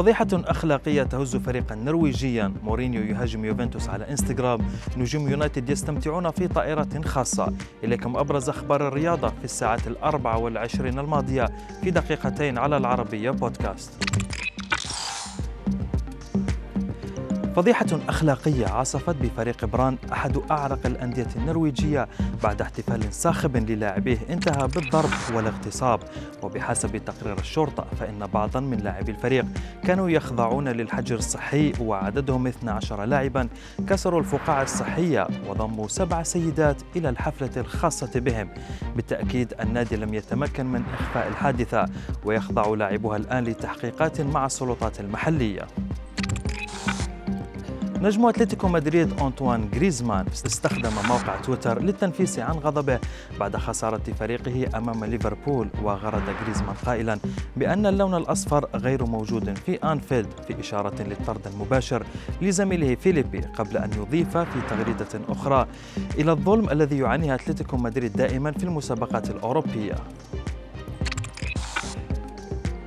فضيحة أخلاقية تهز فريقا نرويجيا. مورينيو يهاجم يوفنتوس على إنستغرام. نجوم يونايتد يستمتعون في طائرة خاصة. إليكم أبرز أخبار الرياضة في الساعات الأربع والعشرين الماضية في دقيقتين على العربية بودكاست. فضيحة أخلاقية عاصفت بفريق بران أحد أعرق الأندية النرويجية بعد احتفال صاخب للاعبيه انتهى بالضرب والاغتصاب. وبحسب تقرير الشرطة فإن بعضا من لاعبي الفريق كانوا يخضعون للحجر الصحي وعددهم 12 لاعبا كسروا الفقاعة الصحية وضموا سبع سيدات إلى الحفلة الخاصة بهم. بالتأكيد النادي لم يتمكن من إخفاء الحادثة ويخضع لاعبها الآن لتحقيقات مع السلطات المحلية. نجم أتلتيكو مدريد أنطوان غريزمان استخدم موقع تويتر للتنفيس عن غضبه بعد خسارة فريقه أمام ليفربول وغرد غريزمان قائلا بأن اللون الأصفر غير موجود في أنفيلد في إشارة للطرد المباشر لزميله فيليبي قبل أن يضيف في تغريدة أخرى إلى الظلم الذي يعانيه أتلتيكو مدريد دائما في المسابقات الأوروبية.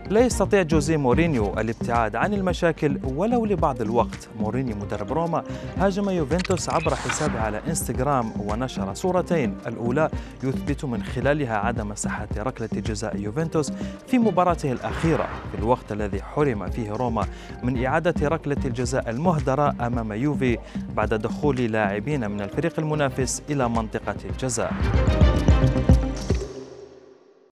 لا يستطيع جوزيه مورينيو الابتعاد عن المشاكل ولو لبعض الوقت. مورينيو مدرب روما هاجم يوفنتوس عبر حسابه على إنستغرام ونشر صورتين. الأولى يثبت من خلالها عدم صحة ركلة جزاء يوفنتوس في مباراته الأخيرة. في الوقت الذي حرم فيه روما من إعادة ركلة الجزاء المهدرة أمام يوفي بعد دخول لاعبين من الفريق المنافس إلى منطقة الجزاء.